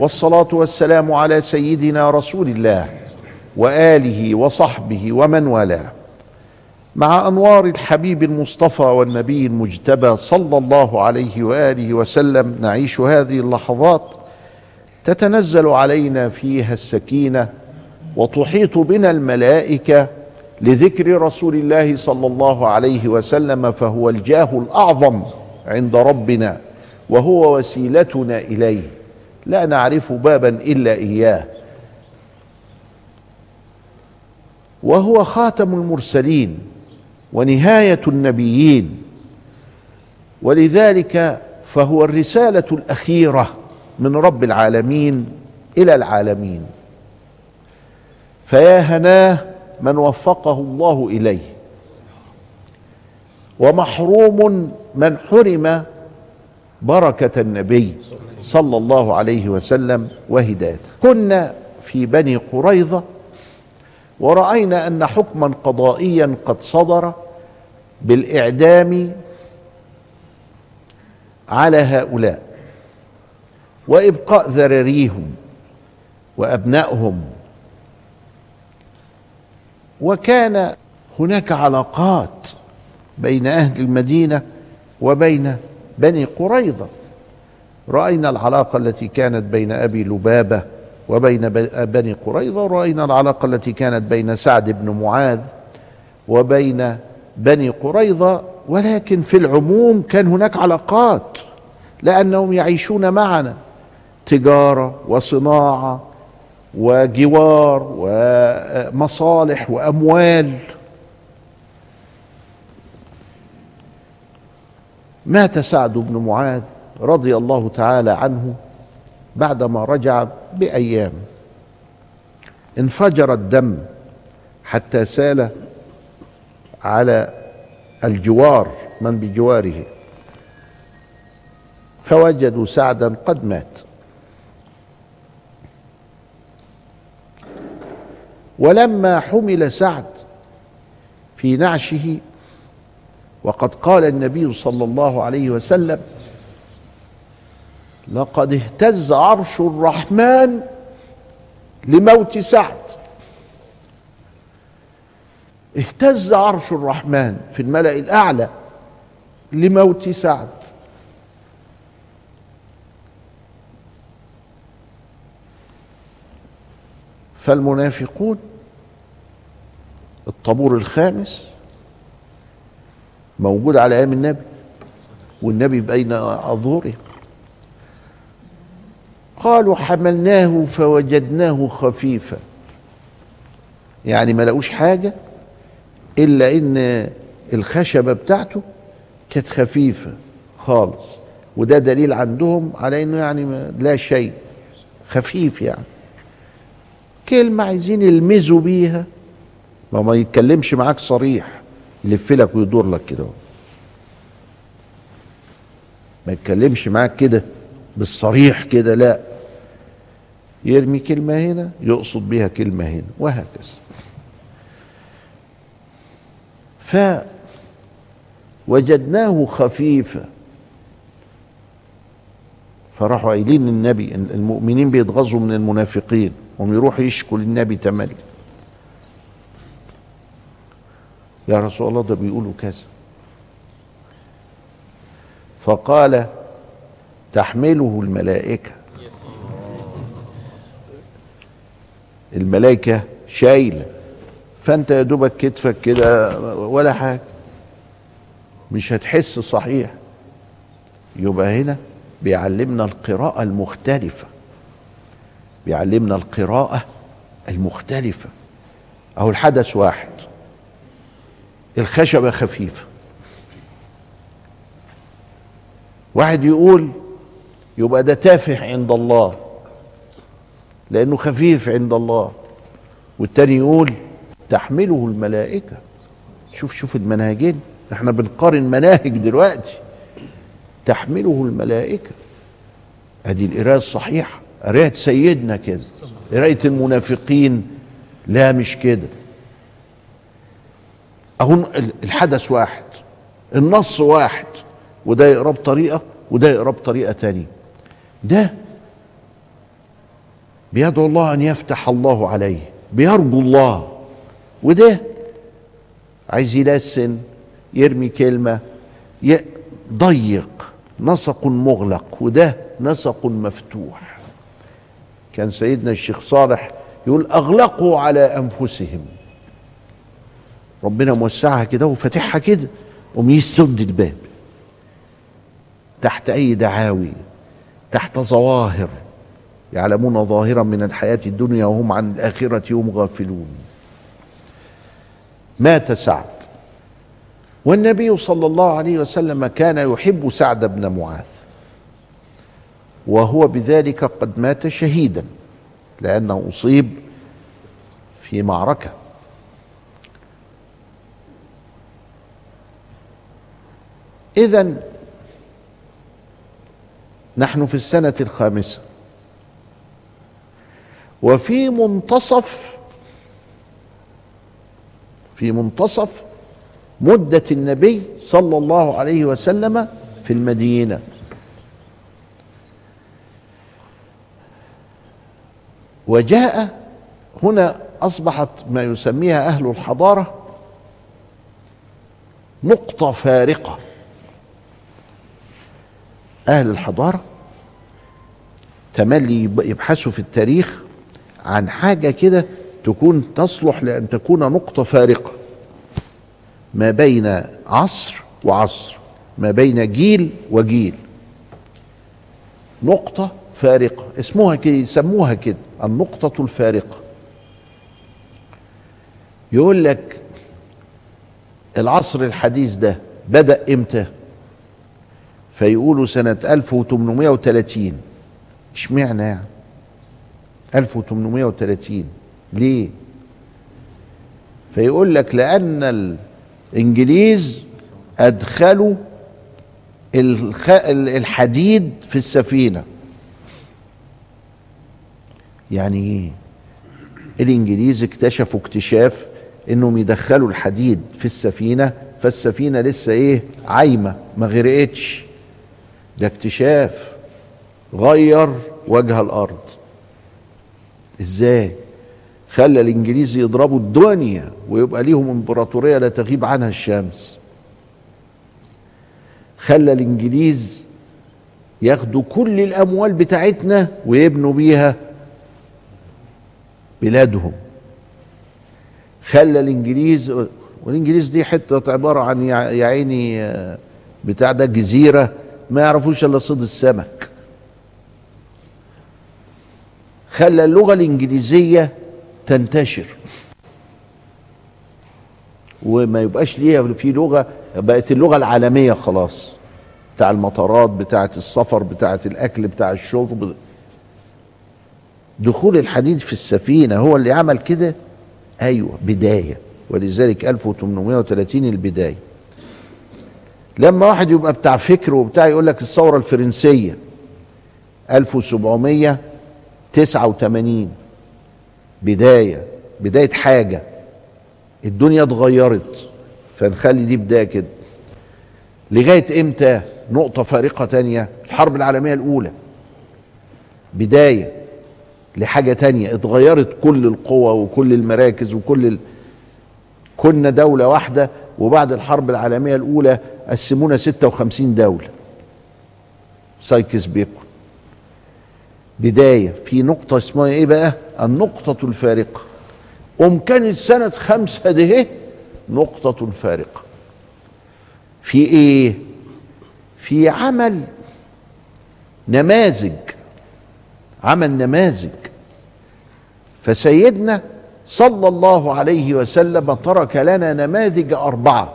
والصلاة والسلام على سيدنا رسول الله وآله وصحبه ومن والاه. مع أنوار الحبيب المصطفى والنبي المجتبى صلى الله عليه وآله وسلم نعيش هذه اللحظات تتنزل علينا فيها السكينة وتحيط بنا الملائكة لذكر رسول الله صلى الله عليه وسلم فهو الجاه الأعظم عند ربنا وهو وسيلتنا إليه. لا نعرف بابا إلا إياه. وهو خاتم المرسلين ونهاية النبيين. ولذلك فهو الرسالة الأخيرة من رب العالمين إلى العالمين. فيا هناه من وفقه الله إليه. ومحروم من حرم بركة النبي. صلى الله عليه وسلم وهدايته كنا في بني قريظة ورأينا أن حكما قضائيا قد صدر بالإعدام على هؤلاء وإبقاء ذراريهم وأبنائهم. وكان هناك علاقات بين أهل المدينة وبين بني قريظة. رأينا العلاقة التي كانت بين أبي لبابة وبين بني قريظة ورأينا العلاقة التي كانت بين سعد بن معاذ وبين بني قريظة ولكن في العموم كان هناك علاقات لأنهم يعيشون معنا. تجارة وصناعة وجوار ومصالح وأموال. مات سعد بن معاذ. رضي الله تعالى عنه بعدما رجع بأيام. انفجر الدم حتى سال على الجوار من بجواره. فوجدوا سعدا قد مات. ولما حمل سعد في نعشه وقد قال النبي صلى الله عليه وسلم لقد اهتز عرش الرحمن لموت سعد. اهتز عرش الرحمن في الملأ الأعلى لموت سعد. فالمنافقون الطابور الخامس موجود على أيام النبي والنبي بين أظهرهم. قالوا حملناه فوجدناه خفيفا. يعني ما لقوش حاجة إلا إن الخشبة بتاعته كانت خفيفة خالص وده دليل عندهم على إنه يعني لا شيء خفيف يعني. كلمة عايزين يلمزوا بيها ما ما يتكلمش معاك صريح يلف لك ويدور لك كده ما يتكلمش معاك كده بالصريح كده لا. يرمي كلمة هنا يقصد بها كلمة هنا وهكذا. فوجدناه خفيفا. فراحوا قايلين للنبي المؤمنين بيتغاظوا من المنافقين هم يروحوا يشكوا للنبي تملي يا رسول الله ده بيقولوا كذا. فقال تحمله الملائكة. الملائكة شايله فأنت يا دوبك كتفك كده ولا حاجة. مش هتحس صحيح. يبقى هنا بيعلمنا القراءة المختلفة. بيعلمنا القراءة المختلفة. أهو الحدث واحد. الخشبة خفيفة. واحد يقول يبقى ده تافه عند الله. لأنه خفيف عند الله. والتاني يقول تحمله الملائكة. شوف شوف المنهجين. إحنا بنقارن مناهج دلوقتي. تحمله الملائكة. أدي القرايه الصحيحة. قرايه سيدنا كده قرايه المنافقين. لا مش كده. أهو الحدث واحد. النص واحد. وده يقرأ بطريقة وده يقرأ بطريقة تانية. ده بيدعو الله أن يفتح الله عليه بيرجو الله. وده عايز يلسن يرمي كلمة ضيق نسق مغلق وده نسق مفتوح. كان سيدنا الشيخ صالح يقول أغلقوا على أنفسهم. ربنا موسعها كده وفاتحها كده قوم يسد الباب. تحت أي دعاوي تحت ظواهر. يعلمون ظاهرا من الحياة الدنيا وهم عن الآخرة هم غافلون. مات سعد. والنبي صلى الله عليه وسلم كان يحب سعد بن معاذ. وهو بذلك قد مات شهيدا لأنه أصيب في معركة. اذا نحن في السنة الخامسة. وفي منتصف في منتصف مدة النبي صلى الله عليه وسلم في المدينة. وجاء هنا أصبحت ما يسميها أهل الحضارة نقطة فارقة. أهل الحضارة تملي يبحثوا في التاريخ عن حاجة كده تكون تصلح لأن تكون نقطة فارقة. ما بين عصر وعصر ما بين جيل وجيل. نقطة فارقة اسمها كده يسموها كده النقطة الفارقة. يقول لك العصر الحديث ده بدأ إمتى؟ فيقولوا سنة 1830 اشمعنى يعني؟ 1830 ليه؟ فيقول لك لأن الإنجليز أدخلوا الحديد في السفينة. يعني إيه؟ الإنجليز اكتشفوا اكتشاف إنهم يدخلوا الحديد في السفينة فالسفينة لسه إيه؟ عايمة ما غرقتش. ده اكتشاف غير وجه الأرض. إزاي؟ خلى الإنجليز يضربوا الدنيا ويبقى ليهم إمبراطورية لا تغيب عنها الشمس. خلى الإنجليز ياخدوا كل الأموال بتاعتنا ويبنوا بيها بلادهم. خلى الإنجليز والإنجليز دي حتة عبارة عن يا عيني بتاع ده جزيرة ما يعرفوش إلا صيد السمك. خلى اللغة الإنجليزية تنتشر. وما يبقاش ليها في لغة بقت اللغة العالمية خلاص. بتاع المطارات بتاعة السفر بتاعة الأكل بتاع الشرب. دخول الحديد في السفينة هو اللي عمل كده؟ أيوه بداية. ولذلك 1830 البداية. لما واحد يبقى بتاع فكر وبتاع يقول لك الثورة الفرنسية 1700 89 بداية بداية حاجة. الدنيا اتغيرت. فنخلي دي بداية كده. لغاية إمتى؟ نقطة فارقة تانية. الحرب العالمية الأولى. بداية لحاجة تانية. اتغيرت كل القوى وكل المراكز وكل ال... كنا دولة واحدة وبعد الحرب العالمية الأولى قسمونا 56 دولة. سايكس بيكون. بداية في نقطة اسمها إيه بقى؟ النقطة الفارقة أم كانت سنة خمسة ده نقطة فارقة في إيه؟ في عمل نماذج عمل نماذج. فسيدنا صلى الله عليه وسلم ترك لنا نماذج أربعة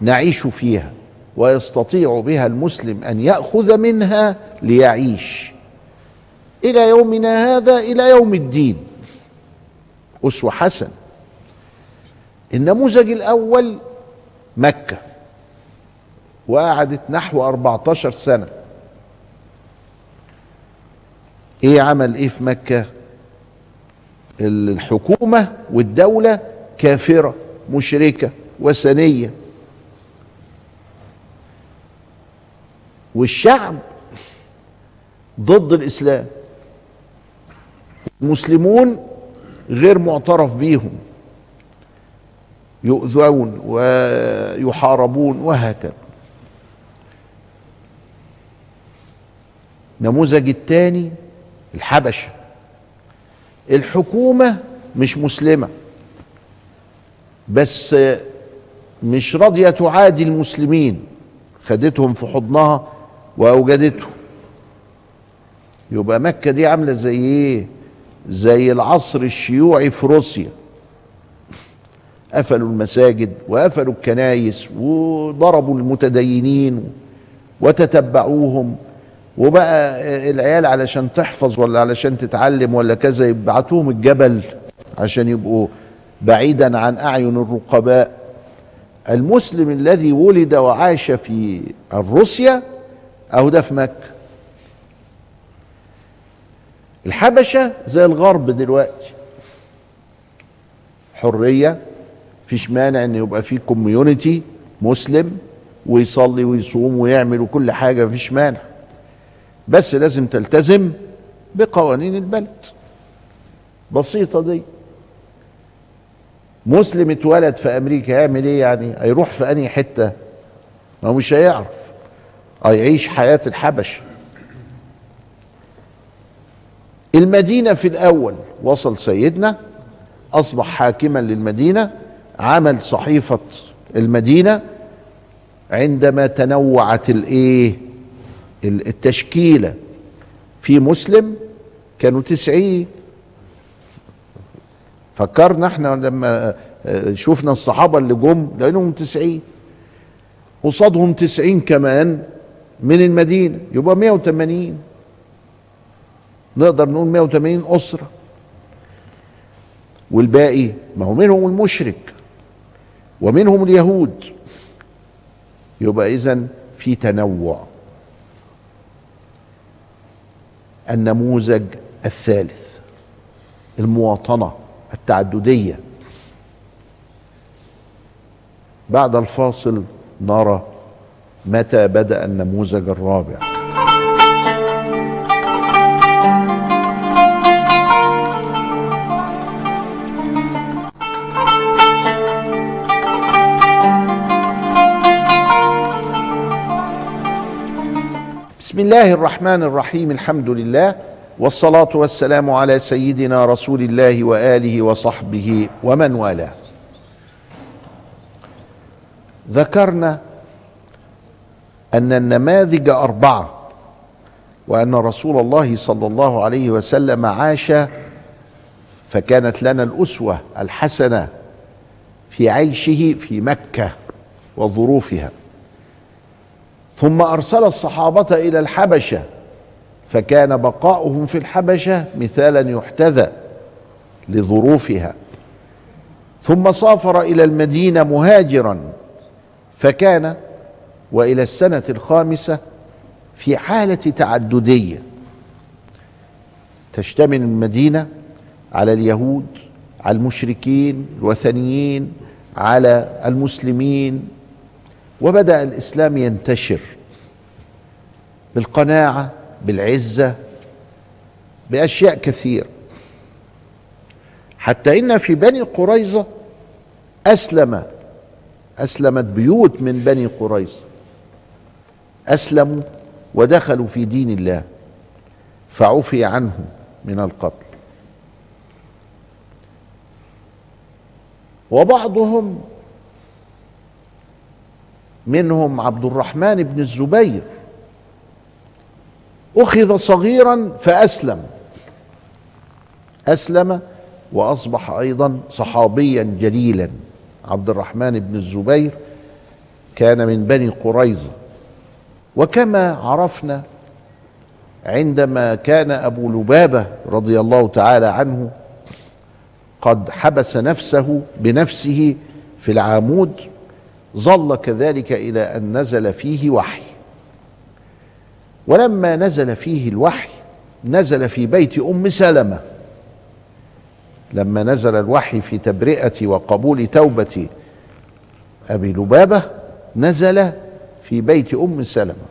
نعيش فيها. ويستطيع بها المسلم أن يأخذ منها ليعيش. إلى يومنا هذا إلى يوم الدين. أسوة حسن النموذج الأول مكة. وقعدت نحو 14 سنة. إيه عمل إيه في مكة؟ الحكومة والدولة كافرة مشركة وثنية. والشعب ضد الإسلام. المسلمون غير معترف بيهم. يؤذون ويحاربون وهكذا. النموذج الثاني الحبشة. الحكومة مش مسلمة. بس مش راضية تعادي المسلمين. خدتهم في حضنها واوجدتهم يبقى مكة دي عاملة زي إيه؟ زي العصر الشيوعي في روسيا. قفلوا المساجد وقفلوا الكنايس وضربوا المتدينين وتتبعوهم. وبقى العيال علشان تحفظ ولا علشان تتعلم ولا كذا يبعتوهم الجبل عشان يبقوا بعيدا عن أعين الرقباء. المسلم الذي ولد وعاش في روسيا اهو ده في مكه الحبشة زي الغرب دلوقتي. حرية فيش مانع إن يبقى في كوميونتي مسلم ويصلي ويصوم ويعمل وكل حاجة مفيش مانع. بس لازم تلتزم بقوانين البلد. بسيطة دي. مسلم اتولد في أمريكا يعمل إيه يعني؟ هيروح في أنهي حتة؟ ما مش هيعرف. هيعيش حياة الحبش. المدينة في الأول وصل سيدنا أصبح حاكما للمدينة عمل صحيفة المدينة عندما تنوعت الإيه؟ التشكيلة. في مسلم كانوا تسعين. فكرنا إحنا لما شفنا الصحابة اللي جم لقيناهم تسعين. قصادهم تسعين كمان. من المدينة. يبقى مية وتمانين. نقدر نقول مية وتمانين أسرة. والباقي ما هو منهم المشرك ومنهم اليهود. يبقى إذا في تنوع. النموذج الثالث المواطنة التعددية. بعد الفاصل نرى متى بدأ النموذج الرابع؟ بسم الله الرحمن الرحيم الحمد لله والصلاة والسلام على سيدنا رسول الله وآله وصحبه ومن والاه. ذكرنا أن النماذج أربعة وأن رسول الله صلى الله عليه وسلم عاش فكانت لنا الأسوة الحسنة في عيشه في مكة وظروفها. ثم أرسل الصحابة إلى الحبشة فكان بقاؤهم في الحبشة مثالا يحتذى لظروفها. ثم سافر إلى المدينة مهاجرا فكان وإلى السنة الخامسة في حالة تعددية تشتمل المدينة على اليهود على المشركين الوثنيين على المسلمين. وبدأ الإسلام ينتشر بالقناعة بالعزة بأشياء كثيره حتى إن في بني قريظة أسلم أسلمت بيوت من بني قريظة. أسلموا ودخلوا في دين الله فعفي عنهم من القتل. وبعضهم منهم عبد الرحمن بن الزبير أخذ صغيرا فأسلم. أسلم وأصبح أيضا صحابيا جليلا. عبد الرحمن بن الزبير كان من بني قريظة. وكما عرفنا عندما كان أبو لبابة رضي الله تعالى عنه قد حبس نفسه بنفسه في العامود ظل كذلك إلى أن نزل فيه وحي. ولما نزل فيه الوحي نزل في بيت أم سلمة. لما نزل الوحي في تبرئة وقبول توبة أبي لبابة نزل في بيت أم سلمة.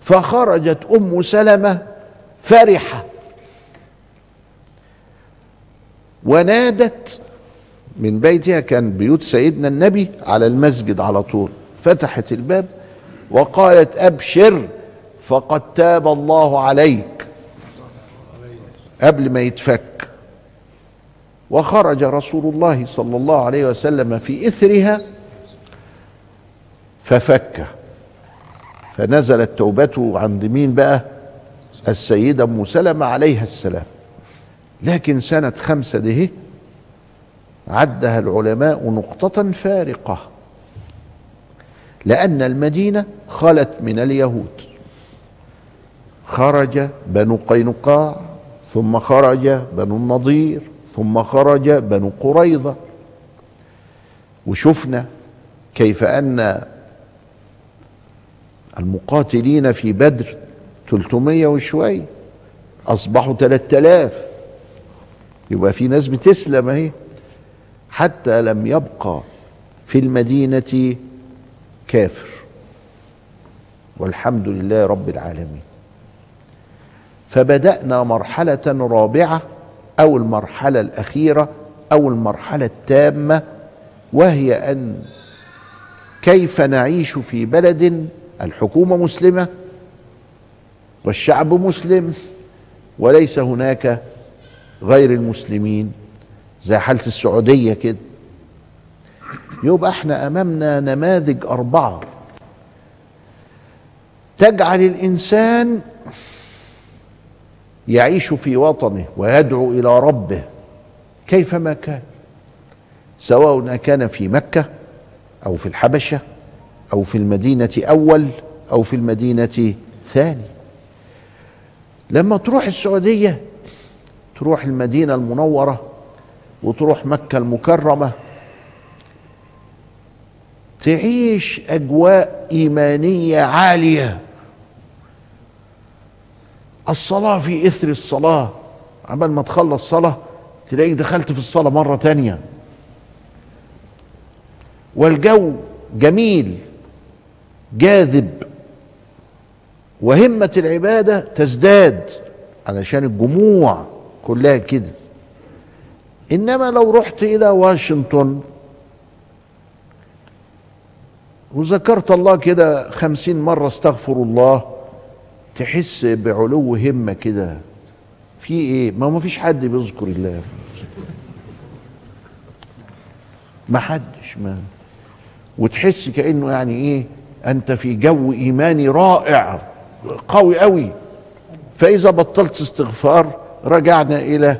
فخرجت أم سلمة فرحة. ونادت من بيتها كان بيوت سيدنا النبي على المسجد على طول. فتحت الباب وقالت أبشر فقد تاب الله عليك. قبل ما يتفك. وخرج رسول الله صلى الله عليه وسلم في إثرها ففك. فنزلت توبته عند مين بقى السيدة أم سلمة عليها السلام. لكن سنة خمسة ده عدها العلماء نقطة فارقة. لأن المدينة خلت من اليهود. خرج بنو قينقاع ثم خرج بنو النضير ثم خرج بنو قريظة. وشفنا كيف أن المقاتلين في بدر 300 وشوية أصبحوا 3000 يبقى في ناس بتسلم أهي. حتى لم يبقى في المدينة كافر. والحمد لله رب العالمين. فبدأنا مرحلة رابعة أو المرحلة الأخيرة أو المرحلة التامة وهي أن كيف نعيش في بلد الحكومة مسلمة والشعب مسلم وليس هناك غير المسلمين زي حالة السعودية كده. يبقى إحنا أمامنا نماذج أربعة. تجعل الإنسان يعيش في وطنه ويدعو إلى ربه كيفما كان سواء كان في مكة أو في الحبشة أو في المدينة أول أو في المدينة ثاني. لما تروح السعودية تروح المدينة المنورة وتروح مكة المكرمة تعيش أجواء إيمانية عالية. الصلاة في إثر الصلاة. عمال ما تخلص صلاة تلاقيك دخلت في الصلاة مرة تانية. والجو جميل. جاذب. وهمة العبادة تزداد علشان الجموع كلها كده. إنما لو رحت إلى واشنطن وذكرت الله كده خمسين مرة استغفر الله تحس بعلو همة كده. في إيه؟ ما ما فيش حد بيذكر الله. ما حدش ما. وتحس كأنه يعني إيه؟ أنت في جو ايماني رائع قوي قوي فإذا بطلت استغفار رجعنا إلى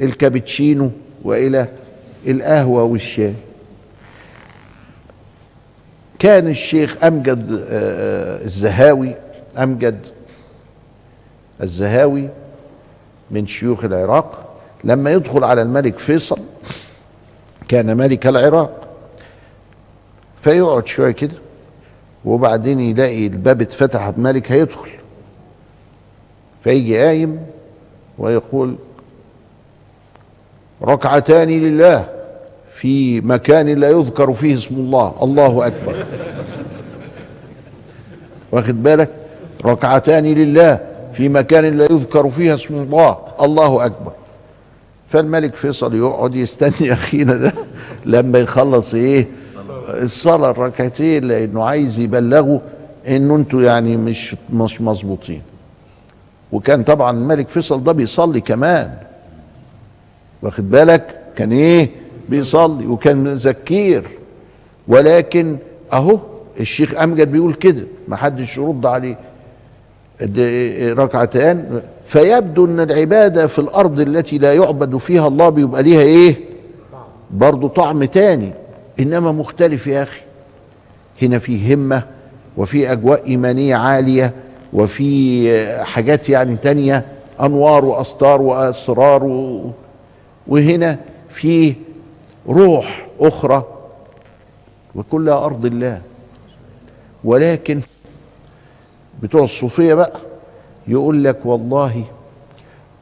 الكابتشينو وإلى القهوة والشاي. كان الشيخ أمجد الزهاوي أمجد الزهاوي من شيوخ العراق. لما يدخل على الملك فيصل كان ملك العراق. فيقعد شوية كده وبعدين يلاقي الباب اتفتح الملك هيدخل. فيجي قايم ويقول ركعتان لله في مكان لا يذكر فيه اسم الله. الله أكبر. واخد بالك؟ ركعتان لله في مكان لا يذكر فيها اسم الله. الله أكبر. فالملك فيصل يقعد يستني أخينا ده لما يخلص إيه؟ الصلاة الركعتين لأنه عايز يبلغوا انه أنتوا يعني مش مش مظبوطين. وكان طبعا الملك فيصل ده بيصلي كمان. واخد بالك؟ كان إيه؟ بيصلي. وكان ذكير ولكن أهو الشيخ أمجد بيقول كده ما حدش يرد عليه. ركعتان. فيبدو إن العبادة في الأرض التي لا يعبد فيها الله بيبقى ليها إيه؟ برضه طعم تاني. إنما مختلف يا أخي. هنا في همة وفي أجواء إيمانية عالية وفي حاجات يعني تانية أنوار واستار وأسرار و... وهنا في روح أخرى وكلها أرض الله. ولكن بتوع الصوفية بقى يقول لك والله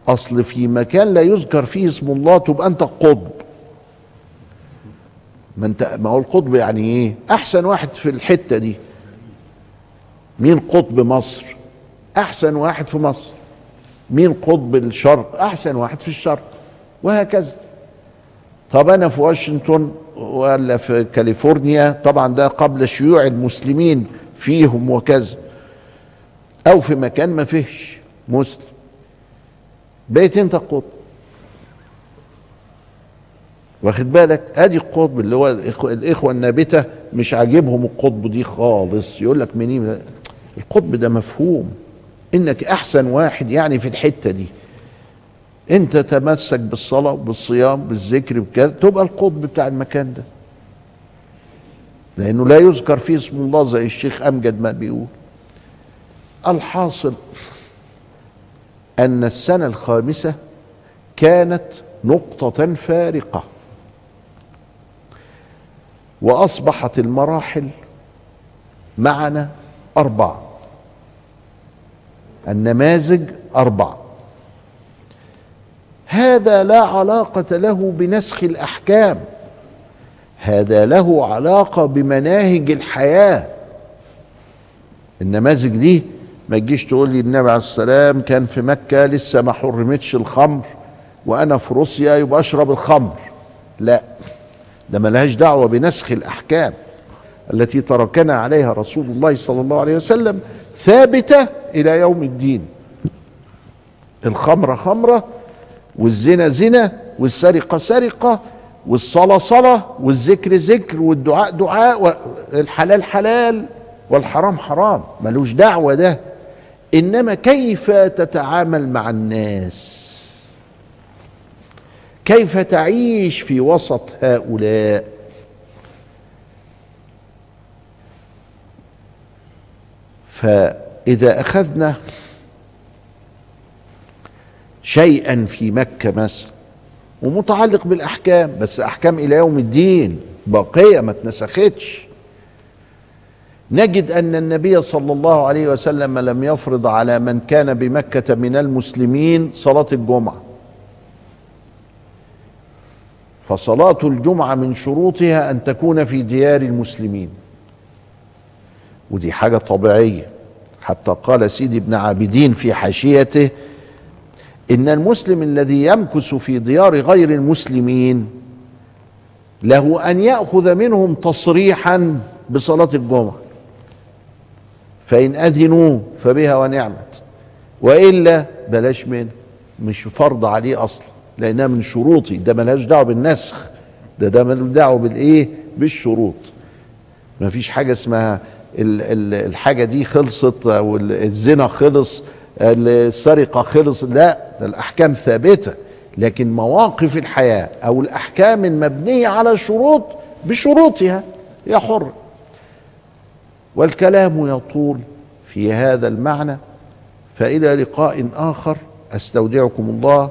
أصل في مكان لا يذكر فيه اسم الله تبقى أنت قطب. ما انت ما هو القطب يعني إيه؟ أحسن واحد في الحتة دي. مين قطب مصر؟ أحسن واحد في مصر. مين قطب الشرق؟ أحسن واحد في الشرق. وهكذا. طب أنا في واشنطن ولا في كاليفورنيا؟ طبعا ده قبل شيوع المسلمين فيهم وكذا. أو في مكان ما فيهش. مسلم. بقيت أنت القطب واخد بالك؟ ادي القطب اللي هو الإخوة النابتة مش عاجبهم القطب دي خالص. يقول لك منين؟ القطب ده مفهوم. إنك أحسن واحد يعني في الحتة دي. أنت تمسك بالصلاة بالصيام بالذكر بكذا تبقى القطب بتاع المكان ده. لأنه لا يذكر فيه اسم الله زي الشيخ أمجد ما بيقول. الحاصل أن السنة الخامسة كانت نقطة فارقة. وأصبحت المراحل معنا أربعة. النماذج أربعة. هذا لا علاقة له بنسخ الأحكام. هذا له علاقة بمناهج الحياة. النماذج دي ما تجيش تقول لي النبي عليه السلام كان في مكة لسه ما حرمتش الخمر وأنا في روسيا يبقى أشرب الخمر. لا. ده ملهاش دعوة بنسخ الأحكام التي تركنا عليها رسول الله صلى الله عليه وسلم ثابتة إلى يوم الدين. الخمرة خمرة والزنا زنا والسرقة سرقة والصلاة صلاة والذكر ذكر والدعاء دعاء والحلال حلال والحرام حرام. ملوش دعوة ده. إنما كيف تتعامل مع الناس؟ كيف تعيش في وسط هؤلاء؟ فإذا أخذنا شيئا في مكة مثلا ومتعلق بالأحكام بس أحكام إلى يوم الدين باقية ما اتنسختش. نجد أن النبي صلى الله عليه وسلم لم يفرض على من كان بمكة من المسلمين صلاة الجمعة. فصلاة الجمعة من شروطها أن تكون في ديار المسلمين. ودي حاجة طبيعية. حتى قال سيدي ابن عابدين في حاشيته إن المسلم الذي يمكث في ديار غير المسلمين له أن يأخذ منهم تصريحا بصلاة الجمعة. فإن أذنوا فبها ونعمت. وإلا بلاش منه مش فرض عليه أصلا. لأنها من شروطي ده ملهاش دعوة بالنسخ ده ده ملوش دعوة بالإيه؟ بالشروط. ما فيش حاجة اسمها الحاجة دي خلصت أو الزنا خلص السرقة خلص لا ده الأحكام ثابتة. لكن مواقف الحياة أو الأحكام المبنية على شروط بشروطها هي حر. والكلام يطول في هذا المعنى فإلى لقاء آخر أستودعكم الله